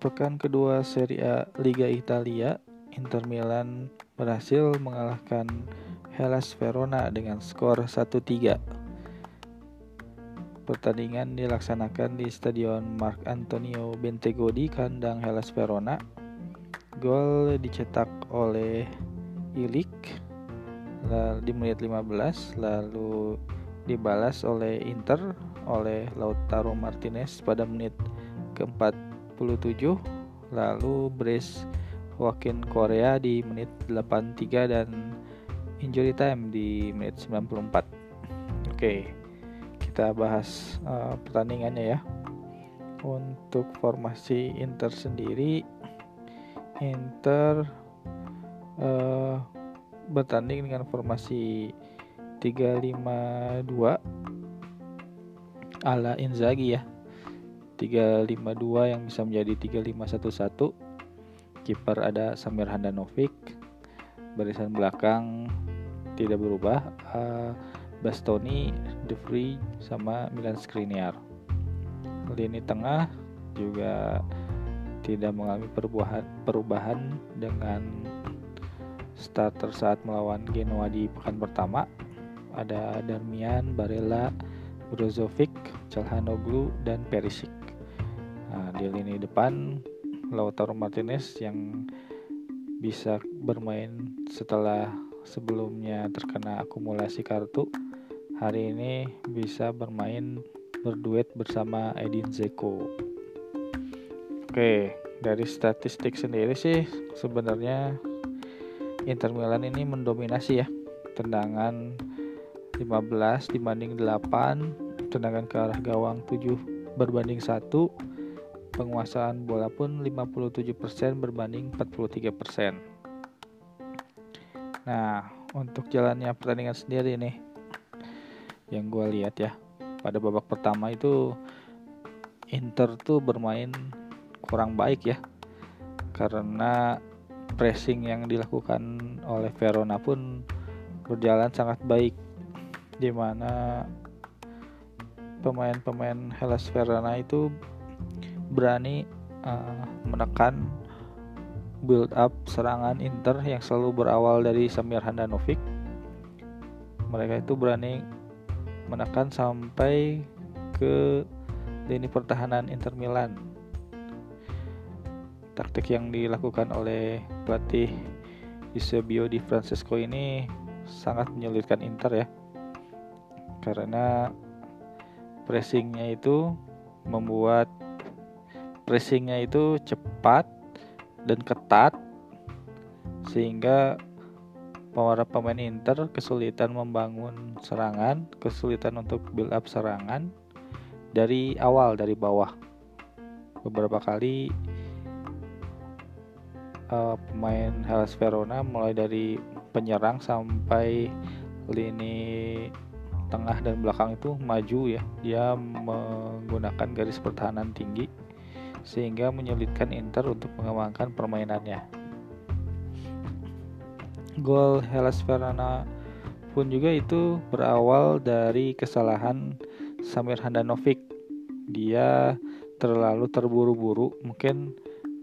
pekan kedua Serie A Liga Italia, Inter Milan berhasil mengalahkan Hellas Verona dengan skor 1-3. Pertandingan dilaksanakan di Stadion Marc Antonio Bentego di kandang Hellas Verona. Gol dicetak oleh Ilik di menit 15 lalu dibalas oleh Inter oleh Lautaro Martinez pada menit ke-47 lalu brace Joaquin Korea di menit 83 dan injury time di menit 94 oke kita bahas uh, pertandingannya ya. Untuk formasi Inter sendiri Inter uh, bertanding dengan formasi 352 ala Inzaghi ya 352 yang bisa menjadi 3511 kiper ada Samir Handanovic. Barisan belakang tidak berubah. Uh, Bastoni, De Vrij sama Milan Skriniar. Lini tengah juga tidak mengalami perubahan perubahan dengan starter saat melawan Genoa di pekan pertama. Ada Darmian, Barella, Brozovic, Calhanoglu, dan Perisic. Nah, di lini depan Lautaro Martinez yang bisa bermain setelah sebelumnya terkena akumulasi kartu hari ini bisa bermain berduet bersama Edin Zeko. Oke, dari statistik sendiri sih sebenarnya Inter Milan ini mendominasi ya tendangan 15 dibanding 8 tendangan ke arah gawang 7 berbanding 1 penguasaan bola pun 57% berbanding 43%. Nah, untuk jalannya pertandingan sendiri nih yang gue lihat ya pada babak pertama itu Inter tuh bermain kurang baik ya karena pressing yang dilakukan oleh Verona pun berjalan sangat baik di mana pemain-pemain Hellas Verona itu berani uh, menekan build up serangan Inter yang selalu berawal dari Samir Handanovic. Mereka itu berani menekan sampai ke lini pertahanan Inter Milan. Taktik yang dilakukan oleh pelatih Eusebio Di Francesco ini sangat menyulitkan Inter ya. Karena pressingnya itu membuat pressingnya itu cepat dan ketat sehingga para pemain Inter kesulitan membangun serangan, kesulitan untuk build up serangan dari awal dari bawah. Beberapa kali uh, pemain Hellas Verona mulai dari penyerang sampai lini tengah dan belakang itu maju ya. Dia menggunakan garis pertahanan tinggi sehingga menyulitkan Inter untuk mengembangkan permainannya. Gol Hellas Verona pun juga itu berawal dari kesalahan Samir Handanovic. Dia terlalu terburu-buru, mungkin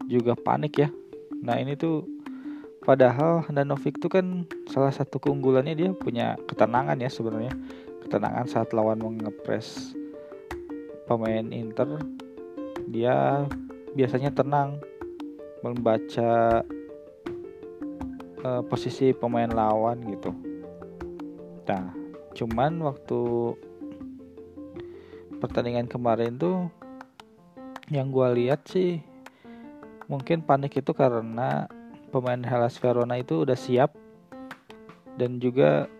juga panik ya. Nah ini tuh padahal Handanovic itu kan salah satu keunggulannya dia punya ketenangan ya sebenarnya. Ketenangan saat lawan mengepres pemain Inter dia biasanya tenang membaca uh, posisi pemain lawan gitu. Nah, cuman waktu pertandingan kemarin tuh yang gue lihat sih mungkin panik itu karena pemain Hellas Verona itu udah siap dan juga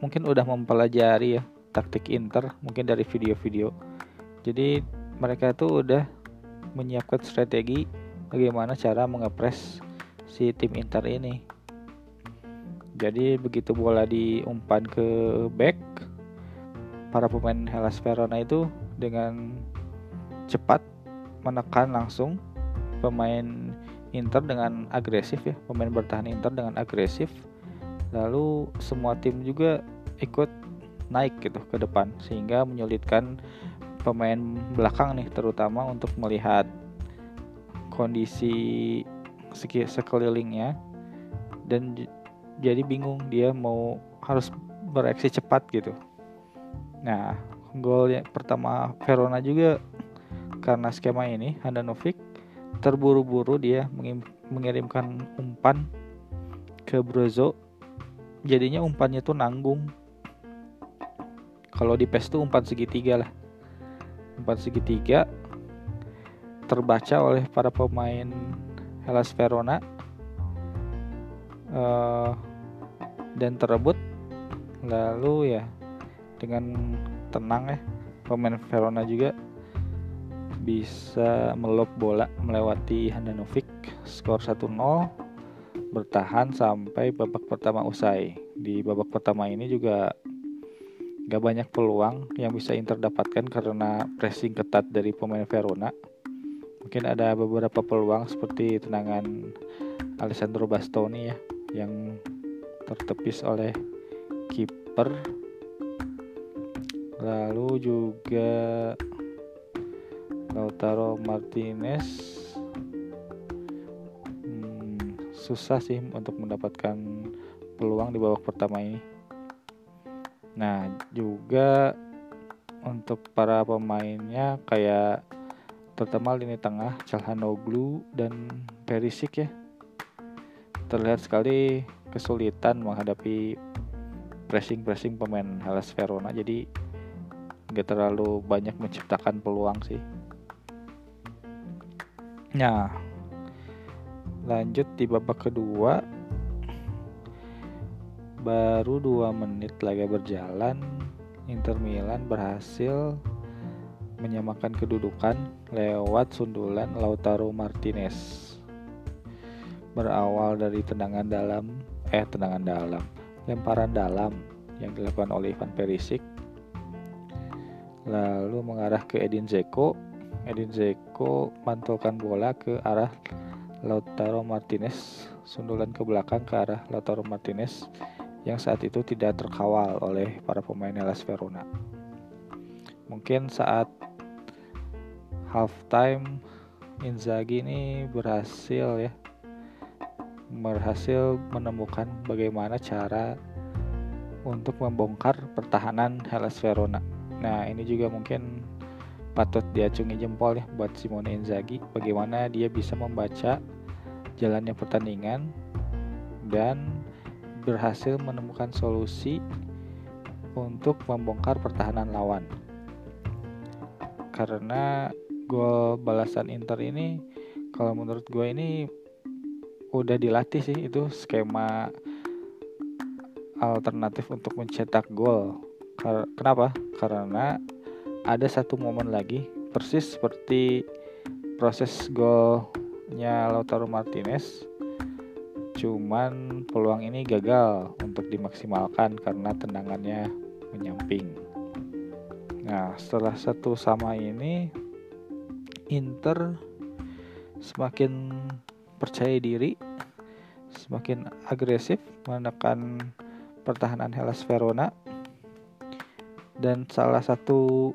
mungkin udah mempelajari ya taktik Inter mungkin dari video-video. Jadi mereka itu udah menyiapkan strategi bagaimana cara mengepres si tim Inter ini. Jadi begitu bola diumpan ke back, para pemain Hellas Verona itu dengan cepat menekan langsung pemain Inter dengan agresif ya, pemain bertahan Inter dengan agresif. Lalu semua tim juga ikut naik gitu ke depan sehingga menyulitkan pemain belakang nih terutama untuk melihat kondisi sekelilingnya. Dan jadi bingung dia mau harus bereaksi cepat gitu. Nah, gol yang pertama Verona juga karena skema ini Handanovic terburu-buru dia mengirimkan umpan ke Brozo jadinya umpannya tuh nanggung. Kalau di PES tuh umpan segitiga lah umpan segitiga terbaca oleh para pemain Hellas Verona uh, dan terebut. Lalu ya dengan tenang ya pemain Verona juga bisa melop bola melewati Handanovic skor 1-0 bertahan sampai babak pertama usai. Di babak pertama ini juga gak banyak peluang yang bisa Inter dapatkan karena pressing ketat dari pemain Verona. Mungkin ada beberapa peluang seperti tendangan Alessandro Bastoni ya yang tertepis oleh kiper. Lalu juga Lautaro Martinez. Hmm, susah sih untuk mendapatkan peluang di babak pertama ini nah juga untuk para pemainnya kayak terutama lini tengah Calhanoglu dan Perisic ya. Terlihat sekali kesulitan menghadapi pressing-pressing pemain Hellas Verona. Jadi gak terlalu banyak menciptakan peluang sih. Nah lanjut di babak kedua baru dua menit lagi berjalan Inter Milan berhasil menyamakan kedudukan lewat sundulan Lautaro Martinez. Berawal dari tendangan dalam, eh tendangan dalam, lemparan dalam yang dilakukan oleh Ivan Perisic. Lalu mengarah ke Edin Zeko. Edin Zeko mantulkan bola ke arah Lautaro Martinez, sundulan ke belakang ke arah Lautaro Martinez yang saat itu tidak terkawal oleh para pemain Hellas Verona. Mungkin saat halftime Inzaghi ini berhasil ya berhasil menemukan bagaimana cara untuk membongkar pertahanan Hellas Verona. Nah, ini juga mungkin patut diacungi jempol ya buat Simone Inzaghi bagaimana dia bisa membaca jalannya pertandingan dan berhasil menemukan solusi untuk membongkar pertahanan lawan. Karena gol balasan Inter ini kalau menurut gue ini udah dilatih sih itu skema alternatif untuk mencetak gol. Kenapa? Karena ada satu momen lagi persis seperti proses golnya Lautaro Martinez cuman peluang ini gagal untuk dimaksimalkan karena tendangannya menyamping. Nah, setelah satu sama ini Inter semakin percaya diri, semakin agresif menekan pertahanan Hellas Verona dan salah satu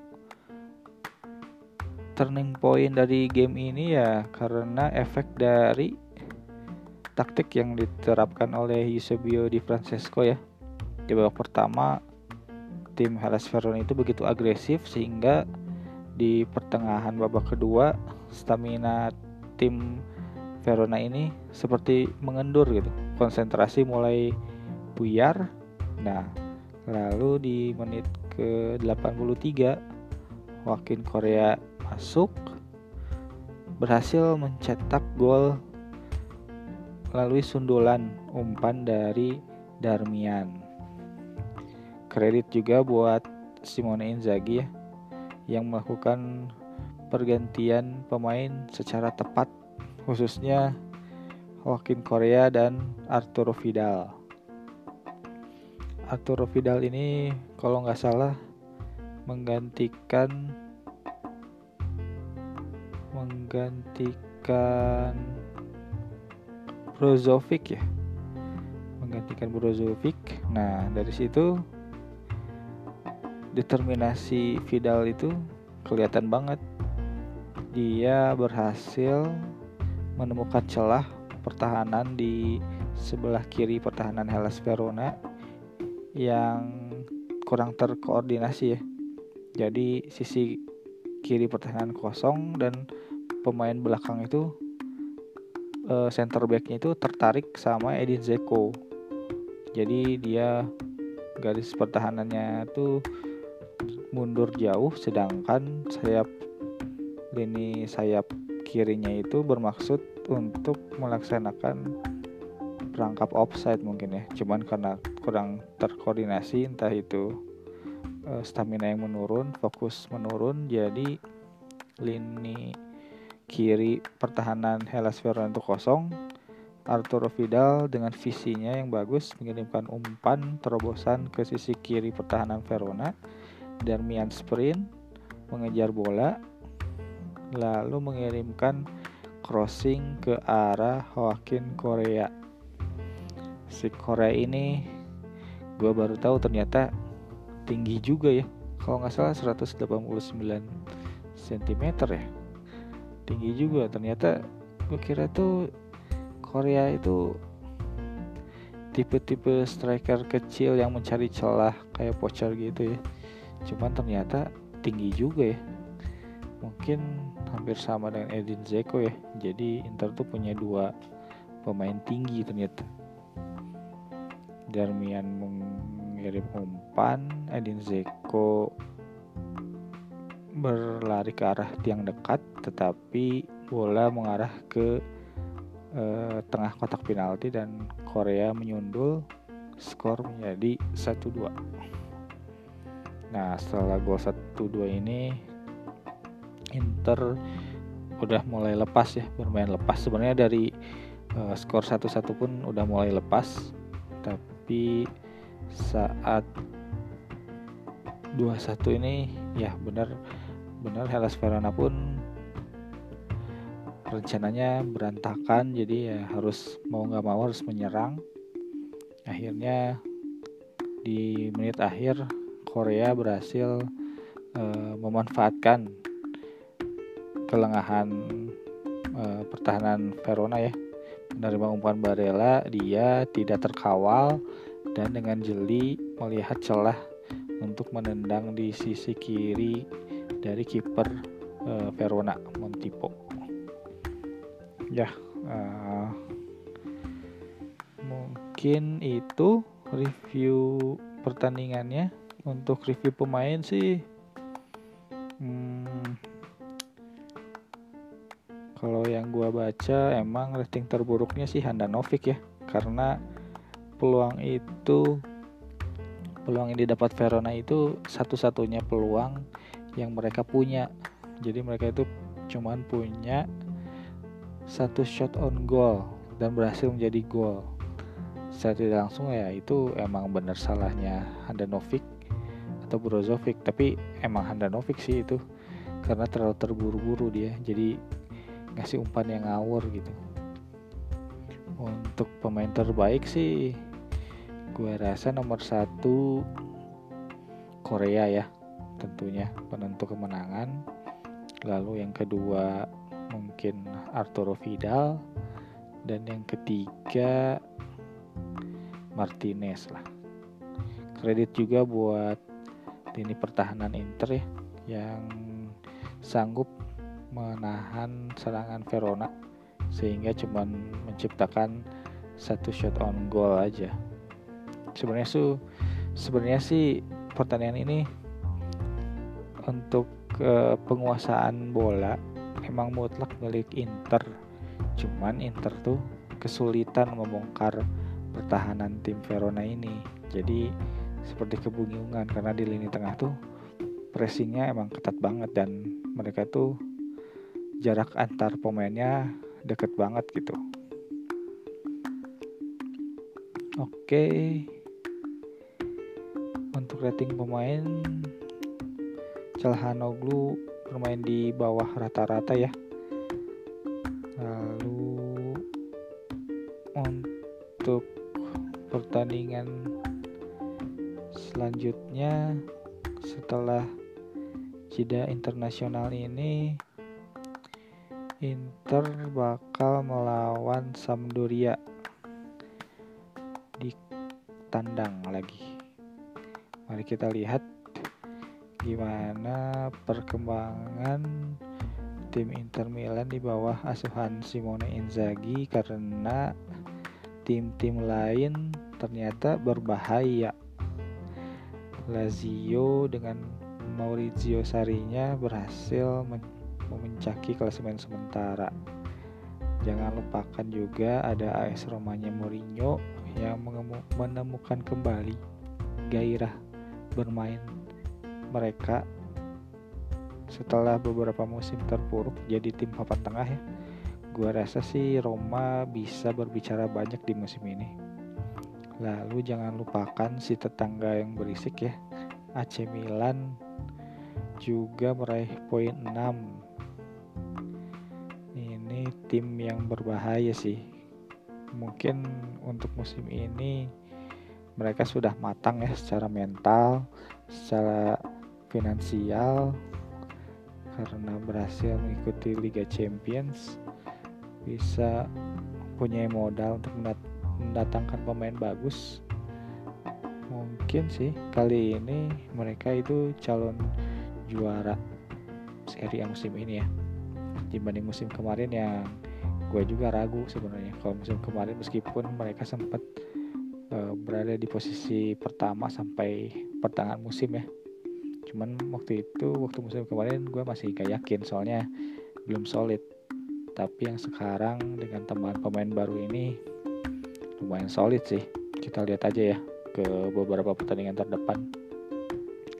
turning point dari game ini ya karena efek dari taktik yang diterapkan oleh Eusebio Di Francesco ya. Di babak pertama tim Hellas Verona itu begitu agresif sehingga di pertengahan babak kedua stamina tim Verona ini seperti mengendur gitu. Konsentrasi mulai buyar. Nah lalu di menit ke 83 Wakin Korea masuk berhasil mencetak gol melalui sundulan umpan dari Darmian kredit juga buat Simone Inzaghi ya yang melakukan pergantian pemain secara tepat khususnya Joaquin Korea dan Arturo Vidal. Arturo Vidal ini kalau nggak salah menggantikan menggantikan Brozovic ya? Menggantikan Brozovic nah dari situ determinasi Vidal itu kelihatan banget. Dia berhasil menemukan celah pertahanan di sebelah kiri pertahanan Hellas Verona yang kurang terkoordinasi ya. Jadi sisi kiri pertahanan kosong dan pemain belakang itu uh, center backnya itu tertarik sama Edin Zeko. Jadi dia garis pertahanannya tuh mundur jauh sedangkan sayap lini sayap kirinya itu bermaksud untuk melaksanakan perangkap offside mungkin ya cuman karena kurang terkoordinasi entah itu uh, stamina yang menurun fokus menurun jadi lini kiri pertahanan Hellas Verona itu kosong Arturo Vidal dengan visinya yang bagus mengirimkan umpan terobosan ke sisi kiri pertahanan Verona. Darmian sprint mengejar bola lalu mengirimkan crossing ke arah Joaquin Korea. Si Korea ini gue baru tahu ternyata tinggi juga ya. Kalau nggak salah 189 cm ya. Tinggi juga. Ternyata gue kira tuh Korea itu tipe-tipe striker kecil yang mencari celah kayak Pocher gitu ya. Cuman ternyata tinggi juga ya. Mungkin hampir sama dengan Edin Zeko ya. Jadi Inter tuh punya dua pemain tinggi ternyata. Darmian mengirim umpan Edin Zeko berlari ke arah tiang dekat tetapi bola mengarah ke eh, tengah kotak penalti dan Korea menyundul skor menjadi 1-2 nah setelah gol 1-2 ini Inter udah mulai lepas ya bermain lepas. Sebenarnya dari uh, skor 1-1 pun udah mulai lepas tapi saat 2-1 ini ya benar benar Hellas Verona pun rencananya berantakan jadi ya harus mau nggak mau harus menyerang. Akhirnya di menit akhir Korea berhasil uh, memanfaatkan kelengahan uh, pertahanan Verona ya. Menerima umpan Barella dia tidak terkawal dan dengan jeli melihat celah untuk menendang di sisi kiri dari kiper uh, Verona Montipo. Ya uh, mungkin itu review pertandingannya. Untuk review pemain sih hmm, kalau yang gua baca emang rating terburuknya sih Handanovic ya. Karena peluang itu peluang yang didapat Verona itu satu-satunya peluang yang mereka punya jadi mereka itu cuman punya satu shot on goal dan berhasil menjadi gol. Secara tidak langsung ya itu emang benar salahnya Handanovic atau Brozovic, tapi emang Handanovic sih itu karena terlalu terburu-buru dia, jadi ngasih umpan yang ngawur gitu. Untuk pemain terbaik sih, gue rasa nomor satu Korea ya, tentunya penentu kemenangan. Lalu yang kedua mungkin Arturo Vidal. Dan yang ketiga Martinez lah. Kredit juga buat lini pertahanan Inter ya yang sanggup menahan serangan Verona sehingga cuma menciptakan satu shot on goal aja. Sebenarnya su sebenarnya sih pertandingan ini untuk uh, penguasaan bola emang mutlak milik Inter. Cuman Inter tuh kesulitan membongkar pertahanan tim Verona ini. Jadi seperti kebingungan karena di lini tengah tuh pressingnya emang ketat banget dan mereka tuh jarak antar pemainnya deket banget gitu. Oke. Untuk rating pemain Calhanoglu bermain di bawah rata-rata ya lalu untuk pertandingan selanjutnya setelah jeda internasional ini Inter bakal melawan Sampdoria di tandang lagi. Mari kita lihat gimana perkembangan tim Inter Milan di bawah asuhan Simone Inzaghi karena tim-tim lain ternyata berbahaya. Lazio dengan Maurizio Sarinya berhasil memuncaki klasemen sementara. Jangan lupakan juga ada AS Romanya Mourinho yang menemukan kembali gairah bermain mereka setelah beberapa musim terpuruk jadi tim papan tengah ya. Gua rasa sih Roma bisa berbicara banyak di musim ini. Lalu jangan lupakan si tetangga yang berisik ya. AC Milan juga meraih poin 6 tim yang berbahaya sih. Mungkin untuk musim ini mereka sudah matang ya secara mental, secara finansial karena berhasil mengikuti Liga Champions bisa punya modal untuk mendatangkan pemain bagus. Mungkin sih kali ini mereka itu calon juara seri musim ini ya. Dibanding musim kemarin yang gue juga ragu sebenarnya. Kalau musim kemarin meskipun mereka sempat uh, berada di posisi pertama sampai pertengahan musim ya cuman waktu itu waktu musim kemarin gue masih gak yakin soalnya belum solid. Tapi yang sekarang dengan tambahan pemain baru ini lumayan solid sih. Kita lihat aja ya ke beberapa pertandingan terdepan.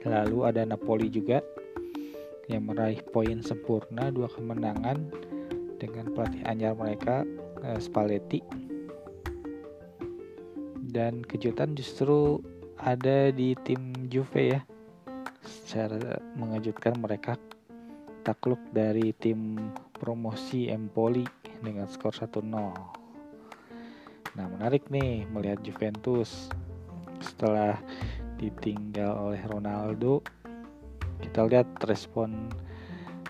Lalu ada Napoli juga yang meraih poin sempurna dua kemenangan dengan pelatih anyar mereka uh, Spalletti. Dan kejutan justru ada di tim Juve ya secara mengejutkan mereka takluk dari tim promosi Empoli dengan skor 1-0 nah menarik nih melihat Juventus setelah ditinggal oleh Ronaldo. Kita lihat respon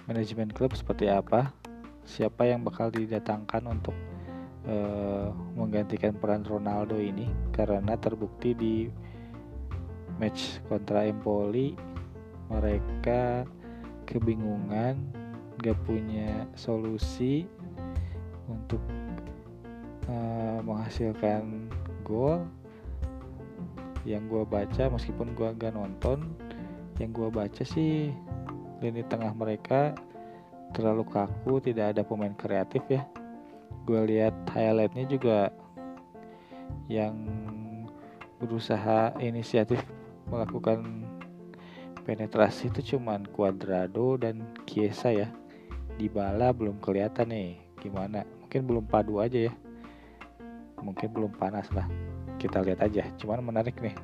manajemen klub seperti apa. Siapa yang bakal didatangkan untuk uh, menggantikan peran Ronaldo ini? Karena terbukti di match kontra Empoli mereka kebingungan gak punya solusi untuk uh, menghasilkan gol yang gue baca meskipun gue gak nonton yang gue baca sih lini tengah mereka terlalu kaku tidak ada pemain kreatif ya. Gue lihat highlightnya juga yang berusaha inisiatif melakukan penetrasi itu cuman Cuadrado dan Kiesa ya. Di bala belum kelihatan nih gimana? Mungkin belum padu aja ya. Mungkin belum panas lah. Kita lihat aja cuman menarik nih.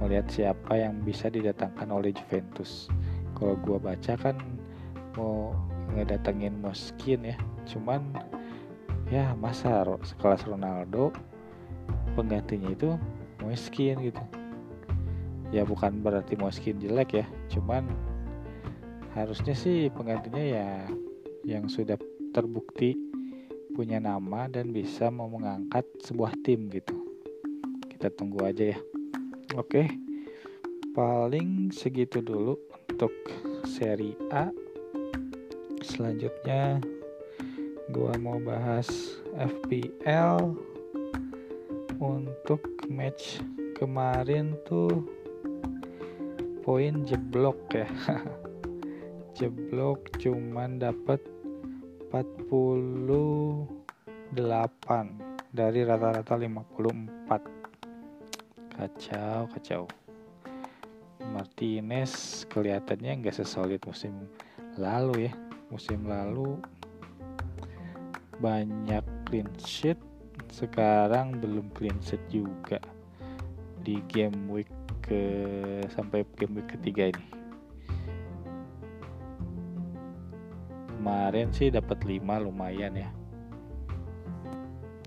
Melihat siapa yang bisa didatangkan oleh Juventus. Kalau gua baca kan mau ngedatengin Moskin ya, cuman ya masa sekelas Ronaldo penggantinya itu Moskin gitu. Ya bukan berarti Moskin jelek ya, cuman harusnya sih penggantinya ya yang sudah terbukti punya nama dan bisa mau mengangkat sebuah tim gitu. Kita tunggu aja ya. Oke, paling segitu dulu untuk seri A. Selanjutnya, gua mau bahas FPL untuk match kemarin tuh poin jeblok ya. jeblok cuman dapat 48 dari rata-rata 54 kacau kacau. Martinez kelihatannya nggak sesolid musim lalu ya. Musim lalu banyak clean sheet sekarang belum clean sheet juga. Di game week ke sampai game week ketiga ini. Kemarin sih dapat 5 lumayan ya.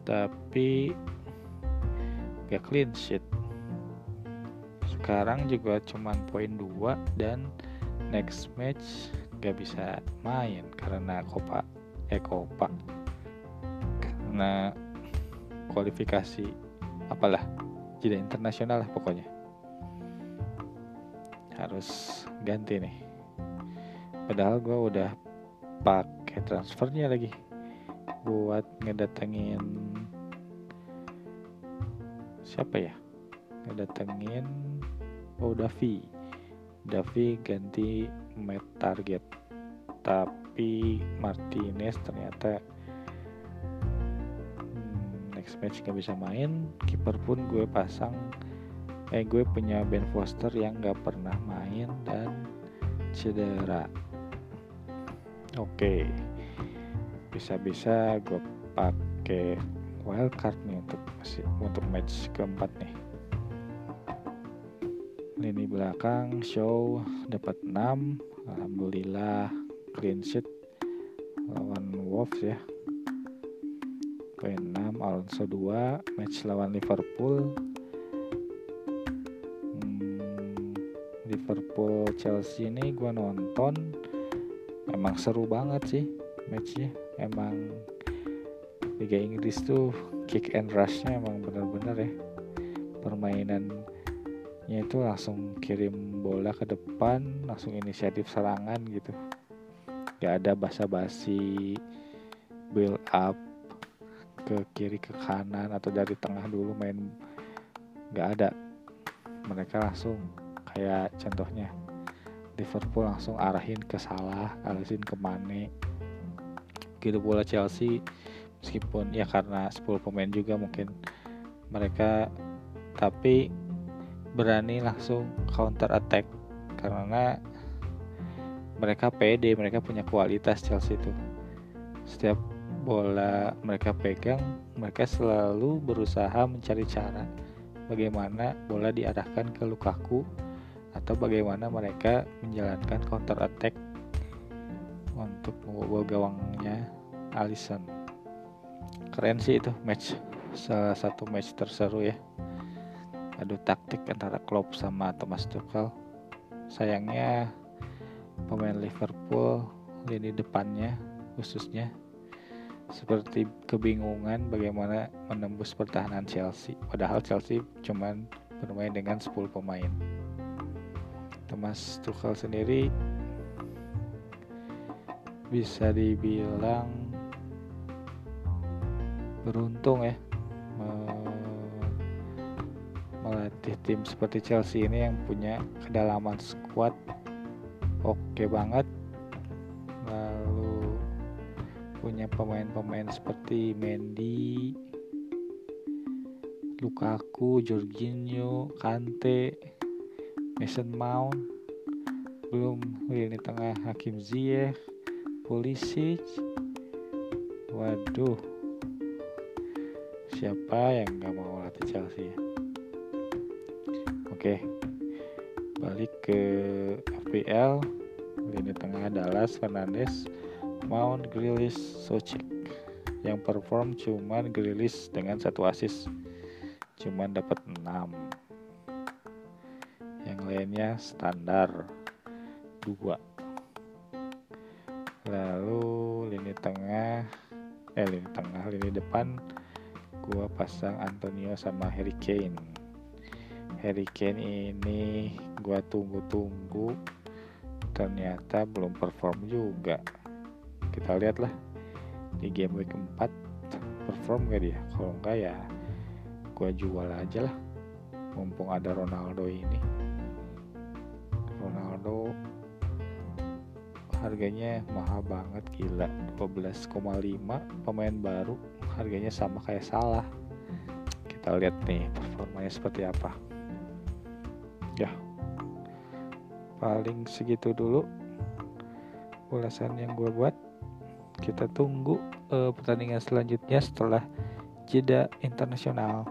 Tapi gak clean sheet. Sekarang juga cuman poin 2 dan next match gak bisa main karena Copa Ecopa karena kualifikasi apalah jeda internasional lah pokoknya harus ganti nih. Padahal gue udah pakai transfernya lagi buat ngedatengin siapa ya? Ngedatengin oh Davi. Davi ganti Matt Target. Tapi Martinez ternyata hmm, next match gak bisa main. Kiper pun gue pasang eh gue punya Ben Foster yang gak pernah main dan cedera. Oke. Bisa-bisa gue pakai wildcard nih untuk masih untuk match keempat nih. Lini belakang show dapat 6 alhamdulillah clean sheet lawan Wolves ya. Poin 6 Alonso 2 match lawan Liverpool Liverpool Chelsea ini gue nonton emang seru banget sih matchnya. Emang Liga Inggris tuh kick and rushnya emang bener-bener ya. Permainannya itu langsung kirim bola ke depan langsung inisiatif serangan gitu. Gak ada basa-basi build up ke kiri ke kanan atau dari tengah dulu main. Gak ada. Mereka langsung kayak contohnya Liverpool langsung arahin ke salah arahin ke Mane. Gitu bola Chelsea meskipun ya karena 10 pemain juga mungkin mereka tapi berani langsung counter attack karena mereka pede mereka punya kualitas Chelsea itu setiap bola mereka pegang mereka selalu berusaha mencari cara bagaimana bola diarahkan ke Lukaku atau bagaimana mereka menjalankan counter attack untuk membobol gawangnya Alisson keren sih itu match. Salah satu match terseru ya. Adu taktik antara Klopp sama Thomas Tuchel. Sayangnya pemain Liverpool lini depannya khususnya seperti kebingungan bagaimana menembus pertahanan Chelsea. Padahal Chelsea cuman bermain dengan 10 pemain Thomas Tuchel sendiri bisa dibilang beruntung ya melatih tim seperti Chelsea ini yang punya kedalaman squad oke banget. Lalu punya pemain-pemain seperti Mendy Lukaku, Jorginho, Kante, Mason Mount belum lini tengah Hakim Ziyech Pulisic. Waduh siapa yang nggak mau latih Chelsea ya? Oke balik ke FPL lini tengah Dallas Fernandes Mount Grealish Socek yang perform cuman Grealish dengan satu assist. Cuman dapat 6 lainnya standar dua. Lalu lini tengah eh lini tengah lini depan gua pasang Antonio sama Harry Kane. Harry Kane ini gua tunggu-tunggu ternyata belum perform juga. Kita lihat lah di game week 4 perform gak dia? Kalau enggak ya gua jual aja lah mumpung ada Ronaldo ini harganya mahal banget gila. 12,5 pemain baru harganya sama kayak salah. Kita lihat nih performanya seperti apa. Ya. Paling segitu dulu ulasan yang gue buat. Kita tunggu uh, pertandingan selanjutnya setelah jeda internasional